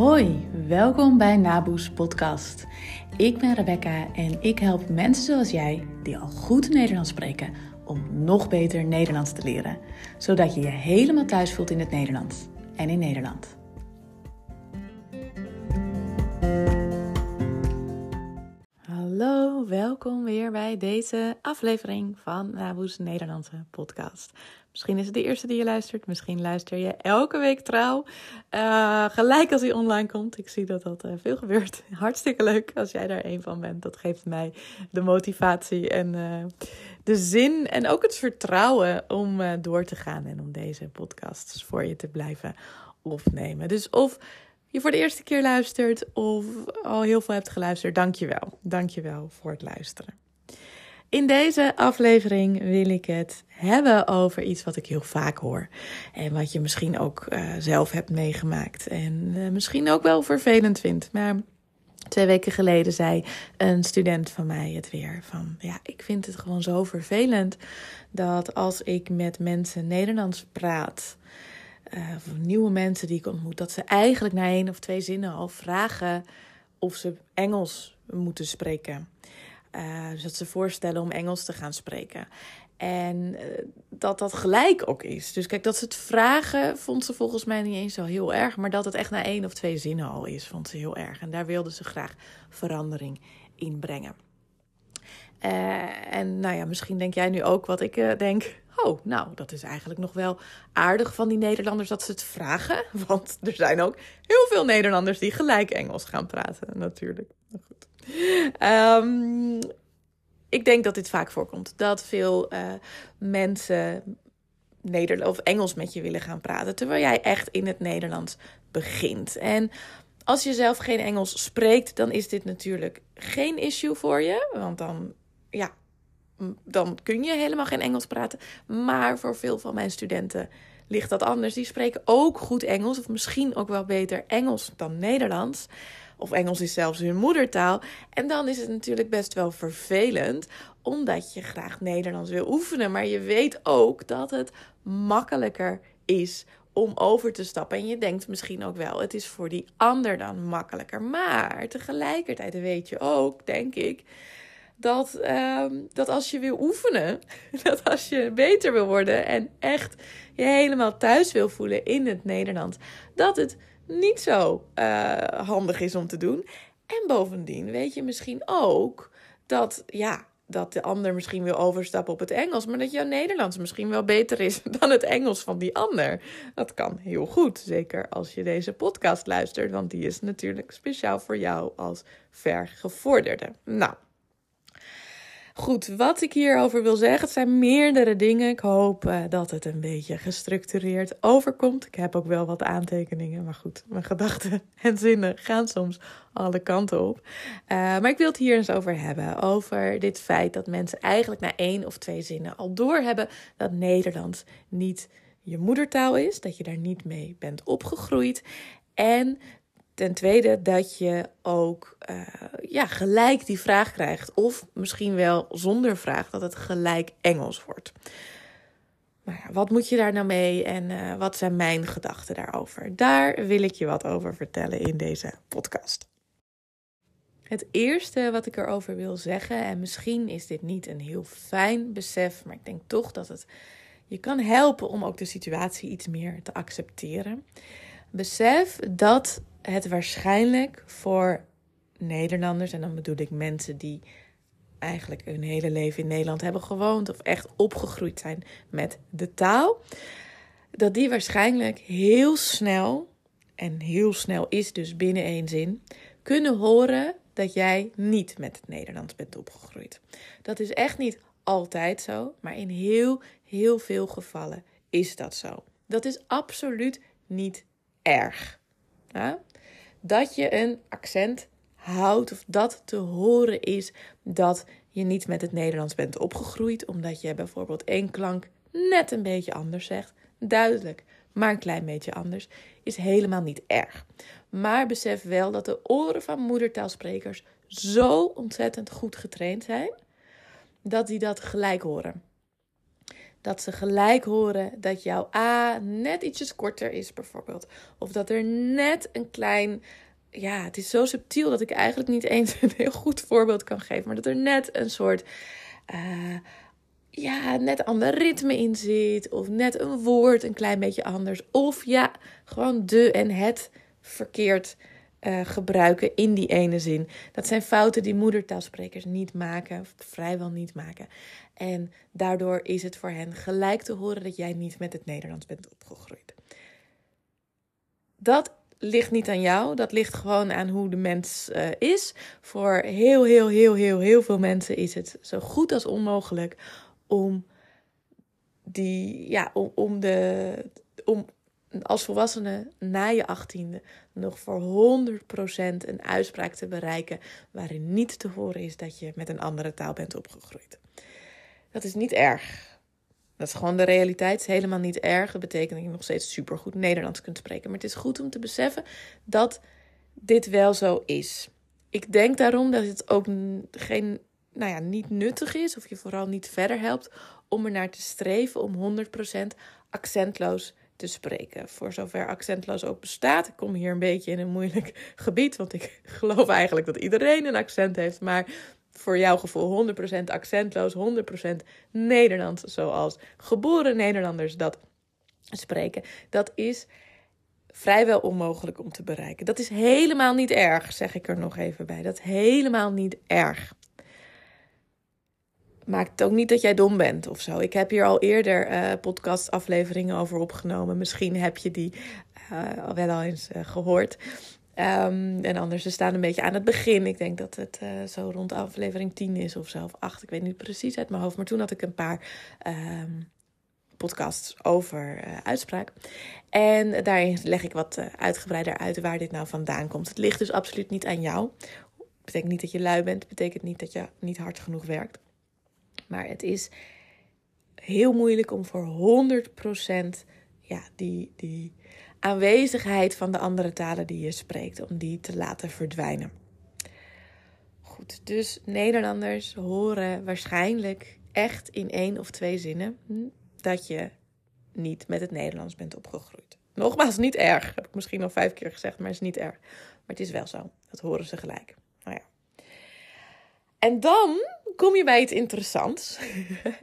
Hoi, welkom bij Naboes Podcast. Ik ben Rebecca en ik help mensen zoals jij, die al goed Nederlands spreken, om nog beter Nederlands te leren. Zodat je je helemaal thuis voelt in het Nederlands en in Nederland. Hallo, welkom weer bij deze aflevering van Naboes Nederlandse podcast. Misschien is het de eerste die je luistert. Misschien luister je elke week trouw. Uh, gelijk als hij online komt. Ik zie dat dat uh, veel gebeurt. Hartstikke leuk als jij daar een van bent. Dat geeft mij de motivatie en uh, de zin. En ook het vertrouwen om door te gaan. En om deze podcasts voor je te blijven opnemen. Dus of je voor de eerste keer luistert. Of al heel veel hebt geluisterd. Dank je wel. Dank je wel voor het luisteren. In deze aflevering wil ik het hebben over iets wat ik heel vaak hoor. En wat je misschien ook uh, zelf hebt meegemaakt. En uh, misschien ook wel vervelend vindt. Maar twee weken geleden zei een student van mij het weer. Van ja, ik vind het gewoon zo vervelend dat als ik met mensen Nederlands praat. Uh, of nieuwe mensen die ik ontmoet, dat ze eigenlijk na één of twee zinnen al vragen of ze Engels moeten spreken. Uh, dus dat ze voorstellen om Engels te gaan spreken. En uh, dat dat gelijk ook is. Dus kijk, dat ze het vragen vond ze volgens mij niet eens zo heel erg. Maar dat het echt na één of twee zinnen al is, vond ze heel erg. En daar wilde ze graag verandering in brengen. Uh, en nou ja, misschien denk jij nu ook wat ik denk. Oh, nou, dat is eigenlijk nog wel aardig van die Nederlanders dat ze het vragen. Want er zijn ook heel veel Nederlanders die gelijk Engels gaan praten, natuurlijk. Goed. Um, ik denk dat dit vaak voorkomt. Dat veel uh, mensen Nederlands of Engels met je willen gaan praten. Terwijl jij echt in het Nederlands begint. En als je zelf geen Engels spreekt, dan is dit natuurlijk geen issue voor je. Want dan, ja, dan kun je helemaal geen Engels praten. Maar voor veel van mijn studenten ligt dat anders. Die spreken ook goed Engels, of misschien ook wel beter Engels dan Nederlands. Of Engels is zelfs hun moedertaal. En dan is het natuurlijk best wel vervelend, omdat je graag Nederlands wil oefenen. Maar je weet ook dat het makkelijker is om over te stappen. En je denkt misschien ook wel, het is voor die ander dan makkelijker. Maar tegelijkertijd weet je ook, denk ik, dat, um, dat als je wil oefenen, dat als je beter wil worden en echt je helemaal thuis wil voelen in het Nederlands, dat het niet zo uh, handig is om te doen. En bovendien weet je misschien ook dat, ja, dat de ander misschien wil overstappen op het Engels, maar dat jouw Nederlands misschien wel beter is dan het Engels van die ander. Dat kan heel goed, zeker als je deze podcast luistert, want die is natuurlijk speciaal voor jou als vergevorderde. Nou. Goed, wat ik hierover wil zeggen, het zijn meerdere dingen. Ik hoop uh, dat het een beetje gestructureerd overkomt. Ik heb ook wel wat aantekeningen, maar goed, mijn gedachten en zinnen gaan soms alle kanten op. Uh, maar ik wil het hier eens over hebben. Over dit feit dat mensen eigenlijk na één of twee zinnen al doorhebben dat Nederlands niet je moedertaal is, dat je daar niet mee bent opgegroeid. En Ten tweede dat je ook uh, ja, gelijk die vraag krijgt. Of misschien wel zonder vraag dat het gelijk Engels wordt. Maar wat moet je daar nou mee en uh, wat zijn mijn gedachten daarover? Daar wil ik je wat over vertellen in deze podcast. Het eerste wat ik erover wil zeggen, en misschien is dit niet een heel fijn besef, maar ik denk toch dat het je kan helpen om ook de situatie iets meer te accepteren. Besef dat het waarschijnlijk voor Nederlanders, en dan bedoel ik mensen die eigenlijk hun hele leven in Nederland hebben gewoond of echt opgegroeid zijn met de taal, dat die waarschijnlijk heel snel, en heel snel is dus binnen één zin, kunnen horen dat jij niet met het Nederlands bent opgegroeid. Dat is echt niet altijd zo, maar in heel, heel veel gevallen is dat zo. Dat is absoluut niet erg. Ja? Dat je een accent houdt of dat te horen is dat je niet met het Nederlands bent opgegroeid, omdat je bijvoorbeeld één klank net een beetje anders zegt. Duidelijk, maar een klein beetje anders, is helemaal niet erg. Maar besef wel dat de oren van moedertaalsprekers zo ontzettend goed getraind zijn, dat die dat gelijk horen. Dat ze gelijk horen dat jouw A net ietsjes korter is, bijvoorbeeld. Of dat er net een klein. Ja, het is zo subtiel dat ik eigenlijk niet eens een heel goed voorbeeld kan geven. Maar dat er net een soort. Uh, ja, net ander ritme in zit. Of net een woord een klein beetje anders. Of ja, gewoon de en het verkeerd uh, gebruiken in die ene zin. Dat zijn fouten die moedertaalsprekers niet maken, vrijwel niet maken. En daardoor is het voor hen gelijk te horen dat jij niet met het Nederlands bent opgegroeid. Dat ligt niet aan jou, dat ligt gewoon aan hoe de mens uh, is. Voor heel, heel, heel, heel, heel veel mensen is het zo goed als onmogelijk om die, ja, om, om de, om als volwassene na je achttiende nog voor 100% een uitspraak te bereiken waarin niet te horen is dat je met een andere taal bent opgegroeid. Dat is niet erg. Dat is gewoon de realiteit. Het is helemaal niet erg. Dat betekent dat je nog steeds supergoed Nederlands kunt spreken. Maar het is goed om te beseffen dat dit wel zo is. Ik denk daarom dat het ook geen, nou ja, niet nuttig is, of je vooral niet verder helpt, om er naar te streven om 100% accentloos te spreken. Voor zover accentloos ook bestaat. Ik kom hier een beetje in een moeilijk gebied, want ik geloof eigenlijk dat iedereen een accent heeft. Maar voor jouw gevoel 100% accentloos, 100% Nederlands, zoals geboren Nederlanders dat spreken. Dat is vrijwel onmogelijk om te bereiken. Dat is helemaal niet erg, zeg ik er nog even bij. Dat is helemaal niet erg maakt het ook niet dat jij dom bent of zo. Ik heb hier al eerder uh, podcastafleveringen over opgenomen. Misschien heb je die al wel al eens uh, gehoord. Um, en anders, ze staan een beetje aan het begin. Ik denk dat het zo rond aflevering 10 is of zo, of 8. Ik weet niet precies uit mijn hoofd. Maar toen had ik een paar um, podcasts over uitspraak. En daarin leg ik wat uitgebreider uit waar dit nou vandaan komt. Het ligt dus absoluut niet aan jou. Betekent niet dat je lui bent. Betekent niet dat je niet hard genoeg werkt. Maar het is heel moeilijk om voor 100% ja, die, die aanwezigheid van de andere talen die je spreekt, om die te laten verdwijnen. Goed, dus Nederlanders horen waarschijnlijk echt in één of twee zinnen dat je niet met het Nederlands bent opgegroeid. Nogmaals, niet erg. Heb ik misschien al vijf keer gezegd, maar is niet erg. Maar het is wel zo. Dat horen ze gelijk. Nou ja. En dan kom je bij het interessants.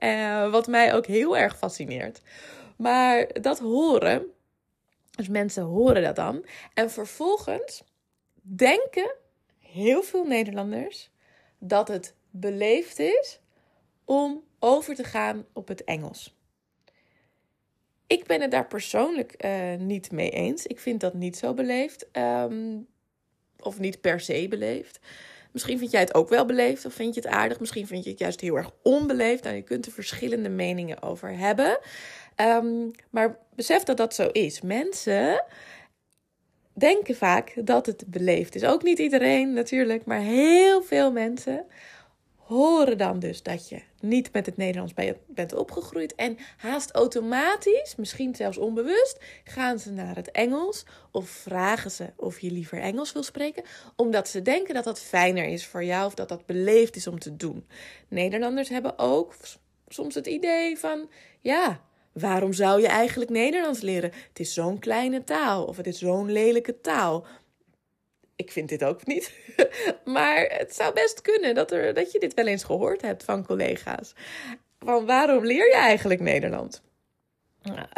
uh, wat mij ook heel erg fascineert. Maar dat horen, dus mensen horen dat dan. En vervolgens denken heel veel Nederlanders dat het beleefd is om over te gaan op het Engels. Ik ben het daar persoonlijk uh, niet mee eens. Ik vind dat niet zo beleefd. Um, of niet per se beleefd. Misschien vind jij het ook wel beleefd of vind je het aardig. Misschien vind je het juist heel erg onbeleefd. Nou, je kunt er verschillende meningen over hebben. Um, maar besef dat dat zo is. Mensen denken vaak dat het beleefd is. Ook niet iedereen natuurlijk, maar heel veel mensen horen dan dus dat je niet met het Nederlands bent opgegroeid. En haast automatisch, misschien zelfs onbewust, gaan ze naar het Engels of vragen ze of je liever Engels wil spreken, omdat ze denken dat dat fijner is voor jou of dat dat beleefd is om te doen. Nederlanders hebben ook soms het idee van, ja, waarom zou je eigenlijk Nederlands leren? Het is zo'n kleine taal of het is zo'n lelijke taal ik vind dit ook niet. maar het zou best kunnen dat, er, dat je dit wel eens gehoord hebt van collega's. Van waarom leer je eigenlijk Nederland?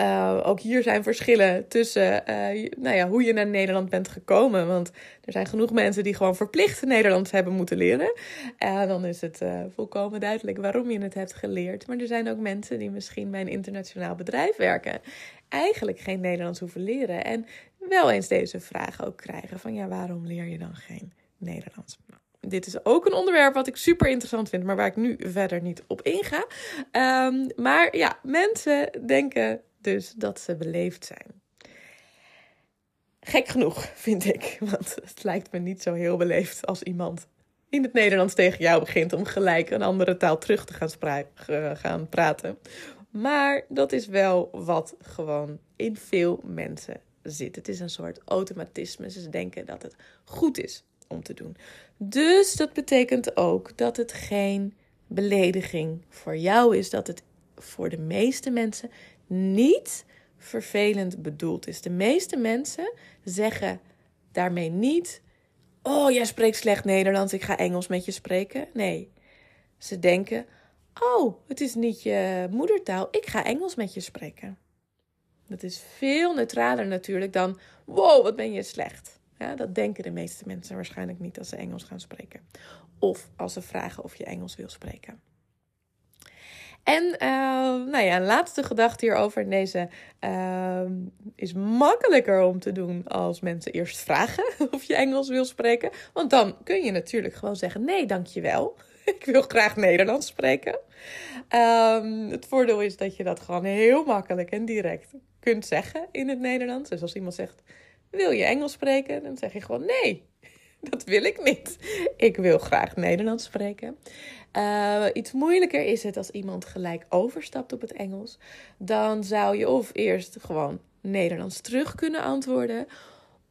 Uh, ook hier zijn verschillen tussen uh, nou ja, hoe je naar Nederland bent gekomen. Want er zijn genoeg mensen die gewoon verplicht Nederlands hebben moeten leren. En uh, dan is het volkomen duidelijk waarom je het hebt geleerd. Maar er zijn ook mensen die misschien bij een internationaal bedrijf werken. Eigenlijk geen Nederlands hoeven leren. En wel eens deze vraag ook krijgen: van ja, waarom leer je dan geen Nederlands? Dit is ook een onderwerp wat ik super interessant vind, maar waar ik nu verder niet op inga. Um, maar ja, mensen denken dus dat ze beleefd zijn. Gek genoeg, vind ik. Want het lijkt me niet zo heel beleefd als iemand in het Nederlands tegen jou begint om gelijk een andere taal terug te gaan, gaan praten. Maar dat is wel wat gewoon in veel mensen zit. Het is een soort automatisme. Ze denken dat het goed is om te doen. Dus dat betekent ook dat het geen belediging voor jou is, dat het voor de meeste mensen niet vervelend bedoeld is. De meeste mensen zeggen daarmee niet: Oh, jij spreekt slecht Nederlands, ik ga Engels met je spreken. Nee, ze denken: Oh, het is niet je moedertaal, ik ga Engels met je spreken. Dat is veel neutraler natuurlijk dan: Wow, wat ben je slecht. Ja, dat denken de meeste mensen waarschijnlijk niet als ze Engels gaan spreken. Of als ze vragen of je Engels wil spreken. En uh, nou ja, een laatste gedachte hierover. Deze uh, is makkelijker om te doen als mensen eerst vragen of je Engels wil spreken. Want dan kun je natuurlijk gewoon zeggen: nee, dankjewel. Ik wil graag Nederlands spreken. Um, het voordeel is dat je dat gewoon heel makkelijk en direct kunt zeggen in het Nederlands. Dus als iemand zegt: Wil je Engels spreken? Dan zeg je gewoon: Nee, dat wil ik niet. Ik wil graag Nederlands spreken. Uh, iets moeilijker is het als iemand gelijk overstapt op het Engels. Dan zou je of eerst gewoon Nederlands terug kunnen antwoorden.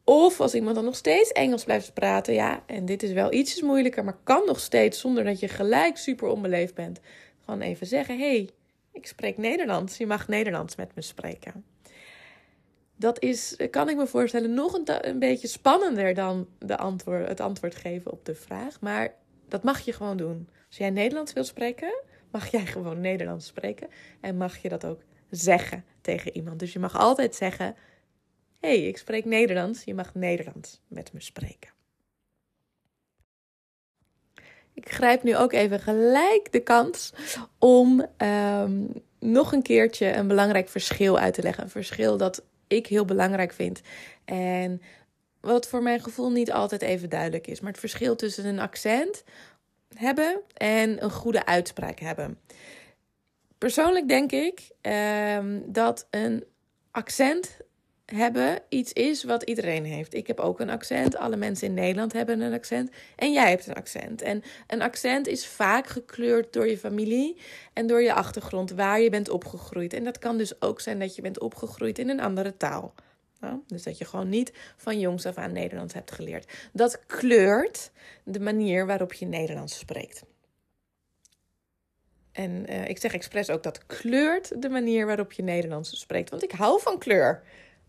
Of als iemand dan nog steeds Engels blijft praten. Ja, en dit is wel ietsjes moeilijker, maar kan nog steeds zonder dat je gelijk super onbeleefd bent. Gewoon even zeggen: hey, ik spreek Nederlands. Je mag Nederlands met me spreken. Dat is, kan ik me voorstellen, nog een, een beetje spannender dan de antwoord, het antwoord geven op de vraag. Maar dat mag je gewoon doen. Als jij Nederlands wil spreken, mag jij gewoon Nederlands spreken. En mag je dat ook zeggen tegen iemand. Dus je mag altijd zeggen: hey, ik spreek Nederlands. Je mag Nederlands met me spreken. Ik grijp nu ook even gelijk de kans om um, nog een keertje een belangrijk verschil uit te leggen. Een verschil dat ik heel belangrijk vind. En wat voor mijn gevoel niet altijd even duidelijk is. Maar het verschil tussen een accent hebben en een goede uitspraak hebben. Persoonlijk denk ik um, dat een accent hebben iets is wat iedereen heeft. Ik heb ook een accent. Alle mensen in Nederland hebben een accent. En jij hebt een accent. En een accent is vaak gekleurd door je familie en door je achtergrond, waar je bent opgegroeid. En dat kan dus ook zijn dat je bent opgegroeid in een andere taal. dus dat je gewoon niet van jongs af aan Nederlands hebt geleerd. Dat kleurt de manier waarop je Nederlands spreekt. En uh, ik zeg expres ook dat kleurt de manier waarop je Nederlands spreekt. Want ik hou van kleur.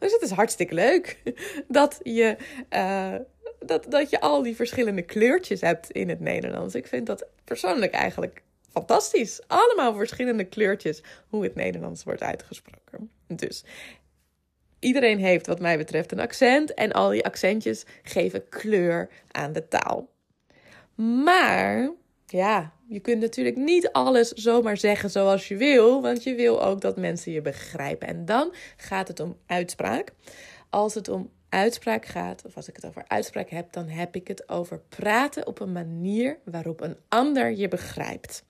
Dus het is hartstikke leuk dat je, uh, dat, dat je al die verschillende kleurtjes hebt in het Nederlands. Ik vind dat persoonlijk eigenlijk fantastisch. Allemaal verschillende kleurtjes hoe het Nederlands wordt uitgesproken. Dus iedereen heeft wat mij betreft een accent en al die accentjes geven kleur aan de taal. Maar ja, je kunt natuurlijk niet alles zomaar zeggen zoals je wil, want je wil ook dat mensen je begrijpen. En dan gaat het om uitspraak. Als het om uitspraak gaat, of als ik het over uitspraak heb, dan heb ik het over praten op een manier waarop een ander je begrijpt.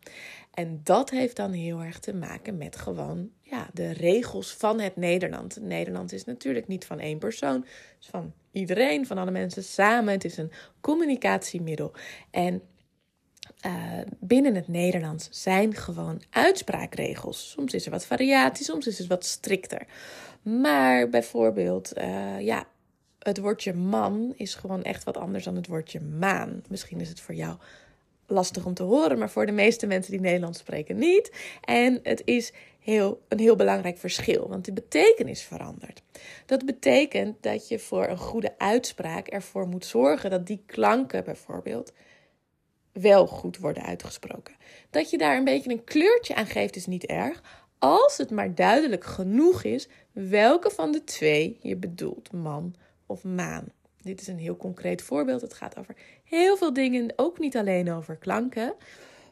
En dat heeft dan heel erg te maken met gewoon ja, de regels van het Nederland. Nederland is natuurlijk niet van één persoon, is van iedereen, van alle mensen samen. Het is een communicatiemiddel. En uh, binnen het Nederlands zijn gewoon uitspraakregels. Soms is er wat variatie, soms is het wat strikter. Maar bijvoorbeeld, uh, ja, het woordje man is gewoon echt wat anders dan het woordje maan. Misschien is het voor jou lastig om te horen, maar voor de meeste mensen die Nederlands spreken niet. En het is heel, een heel belangrijk verschil, want de betekenis verandert. Dat betekent dat je voor een goede uitspraak ervoor moet zorgen dat die klanken bijvoorbeeld wel goed worden uitgesproken. Dat je daar een beetje een kleurtje aan geeft is niet erg, als het maar duidelijk genoeg is welke van de twee je bedoelt, man of maan. Dit is een heel concreet voorbeeld. Het gaat over heel veel dingen, ook niet alleen over klanken.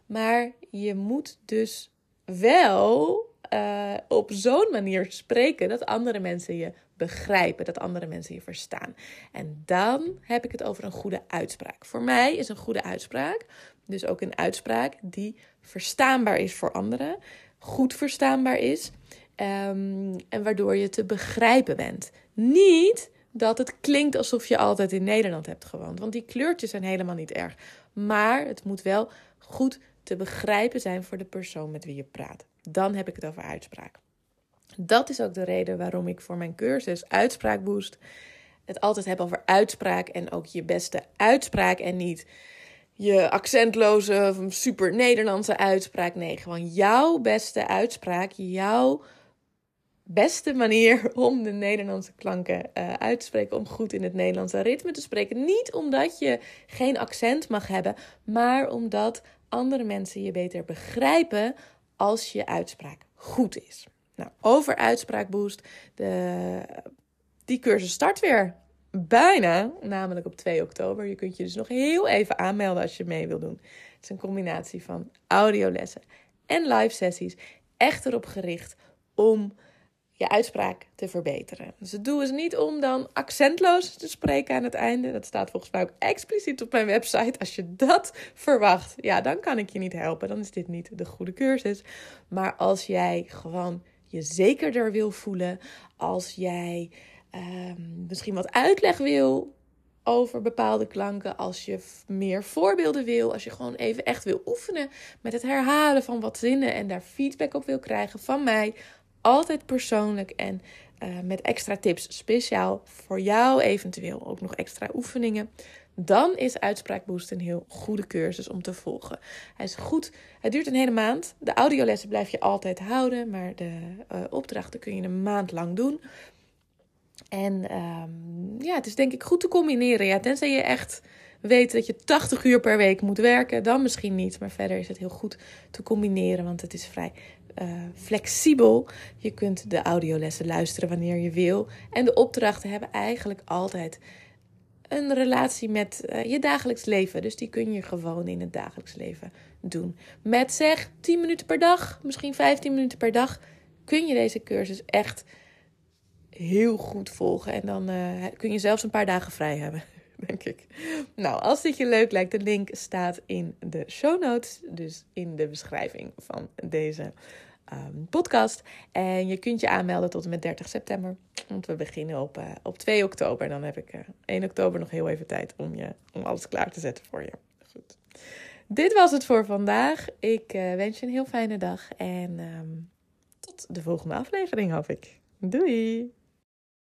Maar je moet dus wel uh, op zo'n manier spreken dat andere mensen je begrijpen, dat andere mensen je verstaan. En dan heb ik het over een goede uitspraak. Voor mij is een goede uitspraak dus ook een uitspraak die verstaanbaar is voor anderen, goed verstaanbaar is um, en waardoor je te begrijpen bent. Niet dat het klinkt alsof je altijd in Nederland hebt gewoond, want die kleurtjes zijn helemaal niet erg. Maar het moet wel goed te begrijpen zijn voor de persoon met wie je praat. Dan heb ik het over uitspraak. Dat is ook de reden waarom ik voor mijn cursus Uitspraakboost het altijd heb over uitspraak en ook je beste uitspraak en niet je accentloze, super Nederlandse uitspraak. Nee, gewoon jouw beste uitspraak, jouw beste manier om de Nederlandse klanken uh, uit te spreken, om goed in het Nederlandse ritme te spreken. Niet omdat je geen accent mag hebben, maar omdat andere mensen je beter begrijpen als je uitspraak goed is. Nou, over uitspraakboost. De, die cursus start weer bijna, namelijk op 2 oktober. Je kunt je dus nog heel even aanmelden als je mee wil doen. Het is een combinatie van audiolessen en live sessies. Echt erop gericht om je uitspraak te verbeteren. Dus het doel is niet om dan accentloos te spreken aan het einde. Dat staat volgens mij ook expliciet op mijn website. Als je dat verwacht, ja, dan kan ik je niet helpen. Dan is dit niet de goede cursus. Maar als jij gewoon je zekerder wil voelen, als jij ehm, misschien wat uitleg wil over bepaalde klanken, als je meer voorbeelden wil, als je gewoon even echt wil oefenen met het herhalen van wat zinnen en daar feedback op wil krijgen van mij, altijd persoonlijk en uh, met extra tips speciaal voor jou, eventueel ook nog extra oefeningen. Dan is Uitspraakboost een heel goede cursus om te volgen. Hij is goed. Het duurt een hele maand. De audiolessen blijf je altijd houden, maar de uh, opdrachten kun je een maand lang doen. En um, ja, het is denk ik goed te combineren. Ja, tenzij je echt weet dat je 80 uur per week moet werken, dan misschien niet. Maar verder is het heel goed te combineren, want het is vrij uh, flexibel. Je kunt de audiolessen luisteren wanneer je wil. En de opdrachten hebben eigenlijk altijd een relatie met uh, je dagelijks leven. Dus die kun je gewoon in het dagelijks leven doen. Met zeg 10 minuten per dag, misschien 15 minuten per dag, kun je deze cursus echt heel goed volgen. En dan uh, kun je zelfs een paar dagen vrij hebben. Denk ik. Nou, als dit je leuk lijkt, de link staat in de show notes. Dus in de beschrijving van deze um, podcast. En je kunt je aanmelden tot en met 30 september. Want we beginnen op, uh, op 2 oktober. Dan heb ik uh, 1 oktober nog heel even tijd om, je, om alles klaar te zetten voor je. Goed. Dit was het voor vandaag. Ik uh, wens je een heel fijne dag. En um, tot de volgende aflevering, hoop ik. Doei!